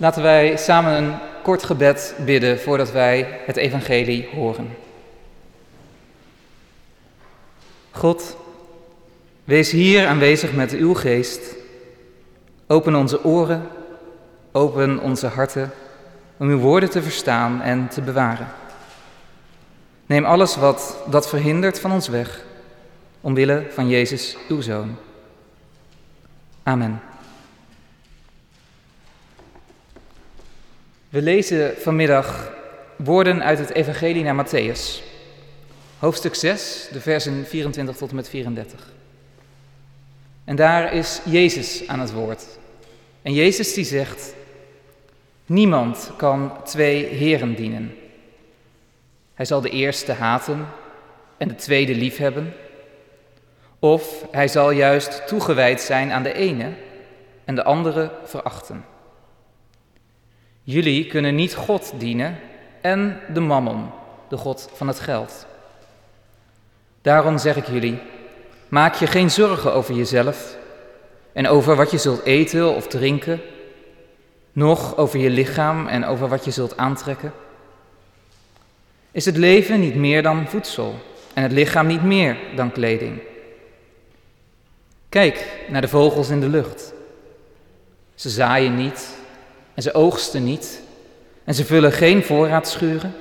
Laten wij samen een kort gebed bidden voordat wij het evangelie horen. God, wees hier aanwezig met uw geest. Open onze oren, open onze harten om uw woorden te verstaan en te bewaren. Neem alles wat dat verhindert van ons weg, omwille van Jezus, uw Zoon. Amen. We lezen vanmiddag woorden uit het Evangelie naar Matthäus, hoofdstuk 6, de versen 24 tot en met 34. En daar is Jezus aan het woord. En Jezus die zegt, niemand kan twee heren dienen. Hij zal de eerste haten en de tweede liefhebben. Of hij zal juist toegewijd zijn aan de ene en de andere verachten. Jullie kunnen niet God dienen en de mammon, de God van het geld. Daarom zeg ik jullie, maak je geen zorgen over jezelf en over wat je zult eten of drinken, noch over je lichaam en over wat je zult aantrekken. Is het leven niet meer dan voedsel en het lichaam niet meer dan kleding? Kijk naar de vogels in de lucht. Ze zaaien niet en ze oogsten niet en ze vullen geen voorraadschuren.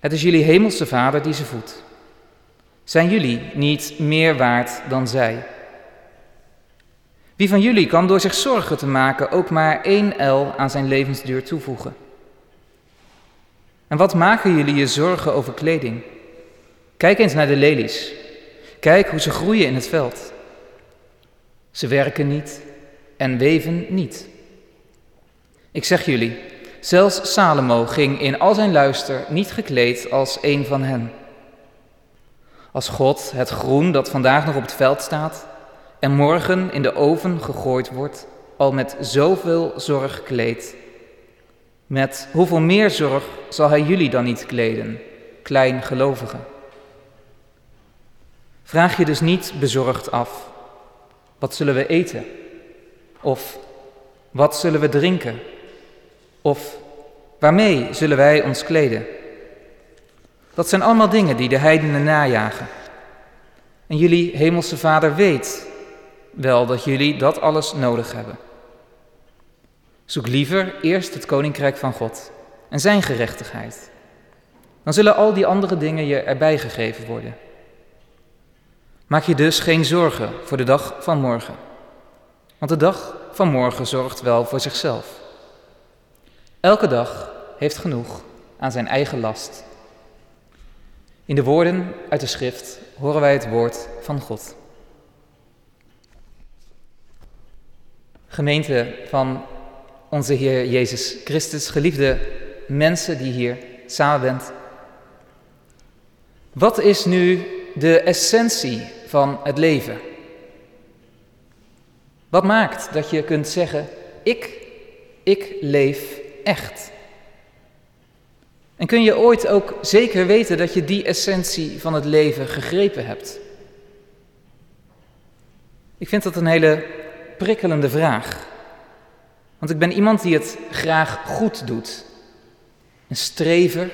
Het is jullie hemelse Vader die ze voedt. Zijn jullie niet meer waard dan zij? Wie van jullie kan door zich zorgen te maken ook maar één el aan zijn levensduur toevoegen? En wat maken jullie je zorgen over kleding? Kijk eens naar de lelies. Kijk hoe ze groeien in het veld. Ze werken niet en weven niet. Ik zeg jullie, zelfs Salomo ging in al zijn luister niet gekleed als een van hen. Als God het groen dat vandaag nog op het veld staat en morgen in de oven gegooid wordt, al met zoveel zorg kleedt, met hoeveel meer zorg zal hij jullie dan niet kleden, kleingelovigen? Vraag je dus niet bezorgd af, wat zullen we eten? Of wat zullen we drinken? Of waarmee zullen wij ons kleden? Dat zijn allemaal dingen die de heidenen najagen. En jullie hemelse Vader weet wel dat jullie dat alles nodig hebben. Zoek liever eerst het koninkrijk van God en zijn gerechtigheid. Dan zullen al die andere dingen je erbij gegeven worden. Maak je dus geen zorgen voor de dag van morgen. Want de dag van morgen zorgt wel voor zichzelf. Elke dag heeft genoeg aan zijn eigen last. In de woorden uit de schrift horen wij het woord van God. Gemeente van onze Heer Jezus Christus, geliefde mensen die hier samen bent. Wat is nu de essentie van het leven? Wat maakt dat je kunt zeggen, ik, ik leef echt? En kun je ooit ook zeker weten dat je die essentie van het leven gegrepen hebt? Ik vind dat een hele prikkelende vraag. Want ik ben iemand die het graag goed doet. Een strever.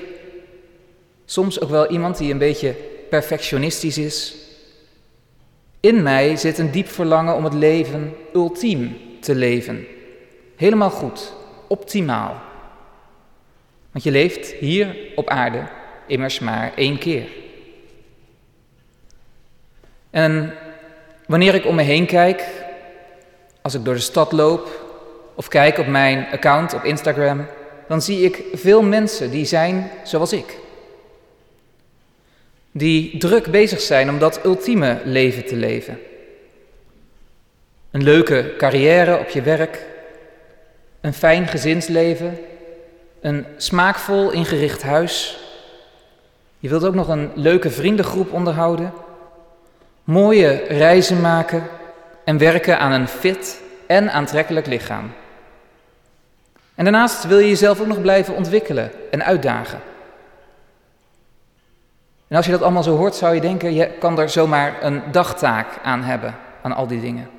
Soms ook wel iemand die een beetje perfectionistisch is. In mij zit een diep verlangen om het leven ultiem te leven. Helemaal goed, optimaal. Want je leeft hier op aarde immers maar één keer. En wanneer ik om me heen kijk, als ik door de stad loop of kijk op mijn account op Instagram, dan zie ik veel mensen die zijn zoals ik. Die druk bezig zijn om dat ultieme leven te leven. Een leuke carrière op je werk, een fijn gezinsleven, een smaakvol ingericht huis. Je wilt ook nog een leuke vriendengroep onderhouden, mooie reizen maken en werken aan een fit en aantrekkelijk lichaam. En daarnaast wil je jezelf ook nog blijven ontwikkelen en uitdagen. En als je dat allemaal zo hoort, zou je denken, je kan er zomaar een dagtaak aan hebben, aan al die dingen.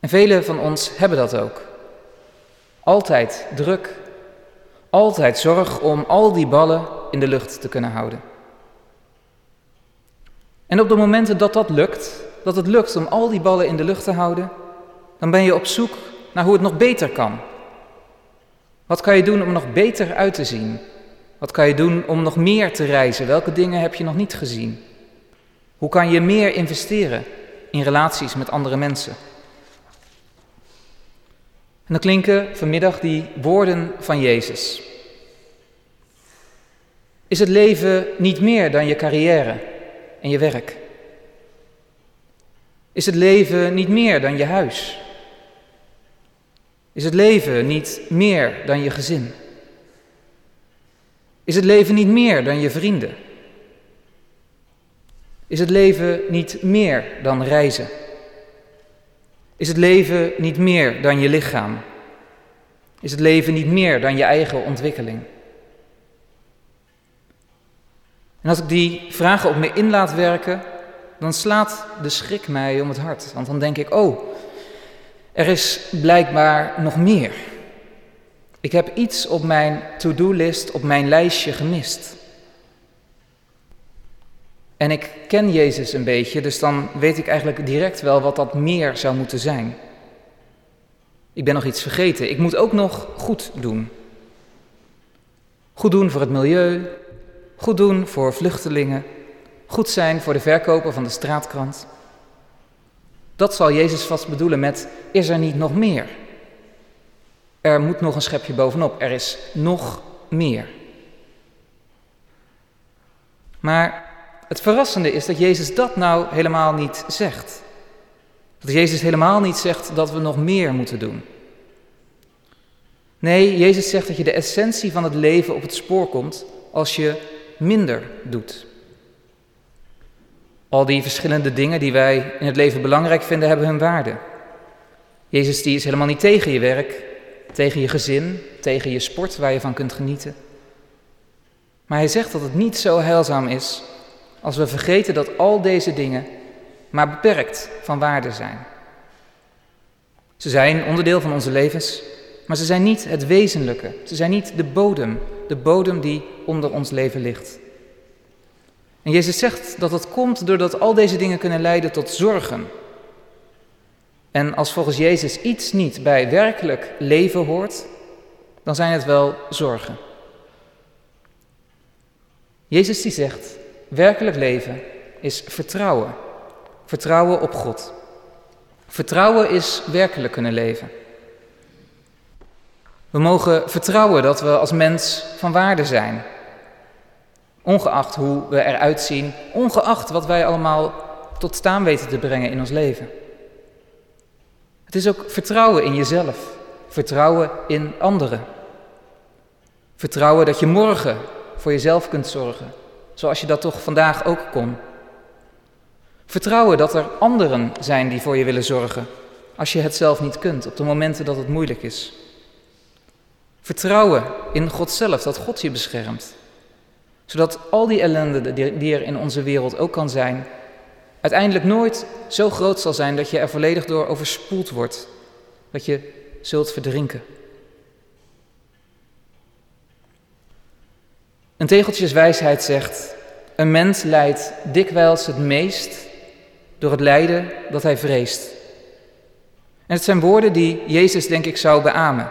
En velen van ons hebben dat ook. Altijd druk, altijd zorg om al die ballen in de lucht te kunnen houden. En op de momenten dat dat lukt, dat het lukt om al die ballen in de lucht te houden, dan ben je op zoek naar hoe het nog beter kan. Wat kan je doen om nog beter uit te zien? Wat kan je doen om nog meer te reizen? Welke dingen heb je nog niet gezien? Hoe kan je meer investeren in relaties met andere mensen? En dan klinken vanmiddag die woorden van Jezus. Is het leven niet meer dan je carrière en je werk? Is het leven niet meer dan je huis? Is het leven niet meer dan je gezin? Is het leven niet meer dan je vrienden? Is het leven niet meer dan reizen? Is het leven niet meer dan je lichaam? Is het leven niet meer dan je eigen ontwikkeling? En als ik die vragen op me in laat werken, dan slaat de schrik mij om het hart. Want dan denk ik, oh, er is blijkbaar nog meer. Ik heb iets op mijn to-do-list, op mijn lijstje gemist. En ik ken Jezus een beetje, dus dan weet ik eigenlijk direct wel wat dat meer zou moeten zijn. Ik ben nog iets vergeten. Ik moet ook nog goed doen. Goed doen voor het milieu, goed doen voor vluchtelingen, goed zijn voor de verkoper van de straatkrant. Dat zal Jezus vast bedoelen met: is er niet nog meer? Er moet nog een schepje bovenop. Er is nog meer. Maar het verrassende is dat Jezus dat nou helemaal niet zegt. Dat Jezus helemaal niet zegt dat we nog meer moeten doen. Nee, Jezus zegt dat je de essentie van het leven op het spoor komt als je minder doet. Al die verschillende dingen die wij in het leven belangrijk vinden, hebben hun waarde. Jezus die is helemaal niet tegen je werk, tegen je gezin, tegen je sport waar je van kunt genieten. Maar hij zegt dat het niet zo heilzaam is als we vergeten dat al deze dingen maar beperkt van waarde zijn. Ze zijn onderdeel van onze levens, maar ze zijn niet het wezenlijke. Ze zijn niet de bodem, de bodem die onder ons leven ligt. En Jezus zegt dat het komt doordat al deze dingen kunnen leiden tot zorgen. En als volgens Jezus iets niet bij werkelijk leven hoort, dan zijn het wel zorgen. Jezus die zegt, werkelijk leven is vertrouwen. Vertrouwen op God. Vertrouwen is werkelijk kunnen leven. We mogen vertrouwen dat we als mens van waarde zijn. Ongeacht hoe we eruit zien, ongeacht wat wij allemaal tot staan weten te brengen in ons leven. Het is ook vertrouwen in jezelf, vertrouwen in anderen. Vertrouwen dat je morgen voor jezelf kunt zorgen, zoals je dat toch vandaag ook kon. Vertrouwen dat er anderen zijn die voor je willen zorgen, als je het zelf niet kunt, op de momenten dat het moeilijk is. Vertrouwen in God zelf, dat God je beschermt. Zodat al die ellende die er in onze wereld ook kan zijn, uiteindelijk nooit zo groot zal zijn dat je er volledig door overspoeld wordt. Dat je zult verdrinken. Een tegeltjeswijsheid zegt: Een mens lijdt dikwijls het meest door het lijden dat hij vreest. En het zijn woorden die Jezus, denk ik, zou beamen.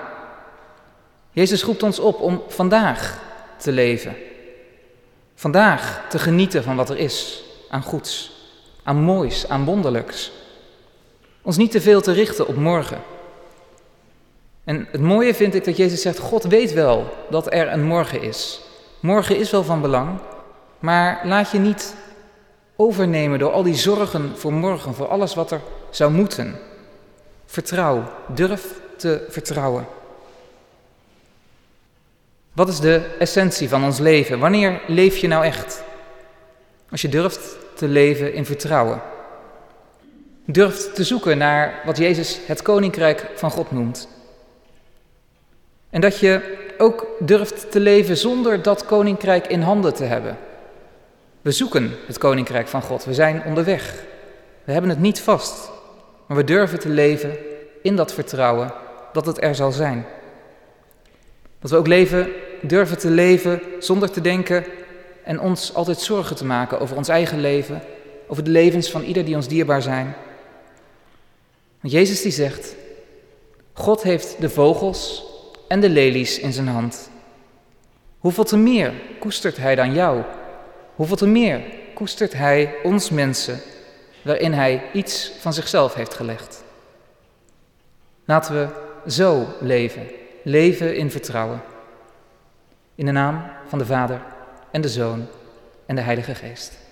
Jezus roept ons op om vandaag te leven. Vandaag te genieten van wat er is aan goeds, aan moois, aan wonderlijks. Ons niet te veel te richten op morgen. En het mooie vind ik dat Jezus zegt: God weet wel dat er een morgen is. Morgen is wel van belang, maar laat je niet overnemen door al die zorgen voor morgen, voor alles wat er zou moeten. Vertrouw, durf te vertrouwen. Wat is de essentie van ons leven? Wanneer leef je nou echt? Als je durft te leven in vertrouwen. Durft te zoeken naar wat Jezus het koninkrijk van God noemt. En dat je ook durft te leven zonder dat koninkrijk in handen te hebben. We zoeken het koninkrijk van God. We zijn onderweg. We hebben het niet vast. Maar we durven te leven in dat vertrouwen dat het er zal zijn. Dat we ook leven, durven te leven zonder te denken en ons altijd zorgen te maken over ons eigen leven, over de levens van ieder die ons dierbaar zijn. Want Jezus die zegt, God heeft de vogels en de lelies in zijn hand. Hoeveel te meer koestert Hij dan jou? Hoeveel te meer koestert Hij ons mensen, waarin Hij iets van zichzelf heeft gelegd? Laten we zo leven, leven in vertrouwen. In de naam van de Vader en de Zoon en de Heilige Geest.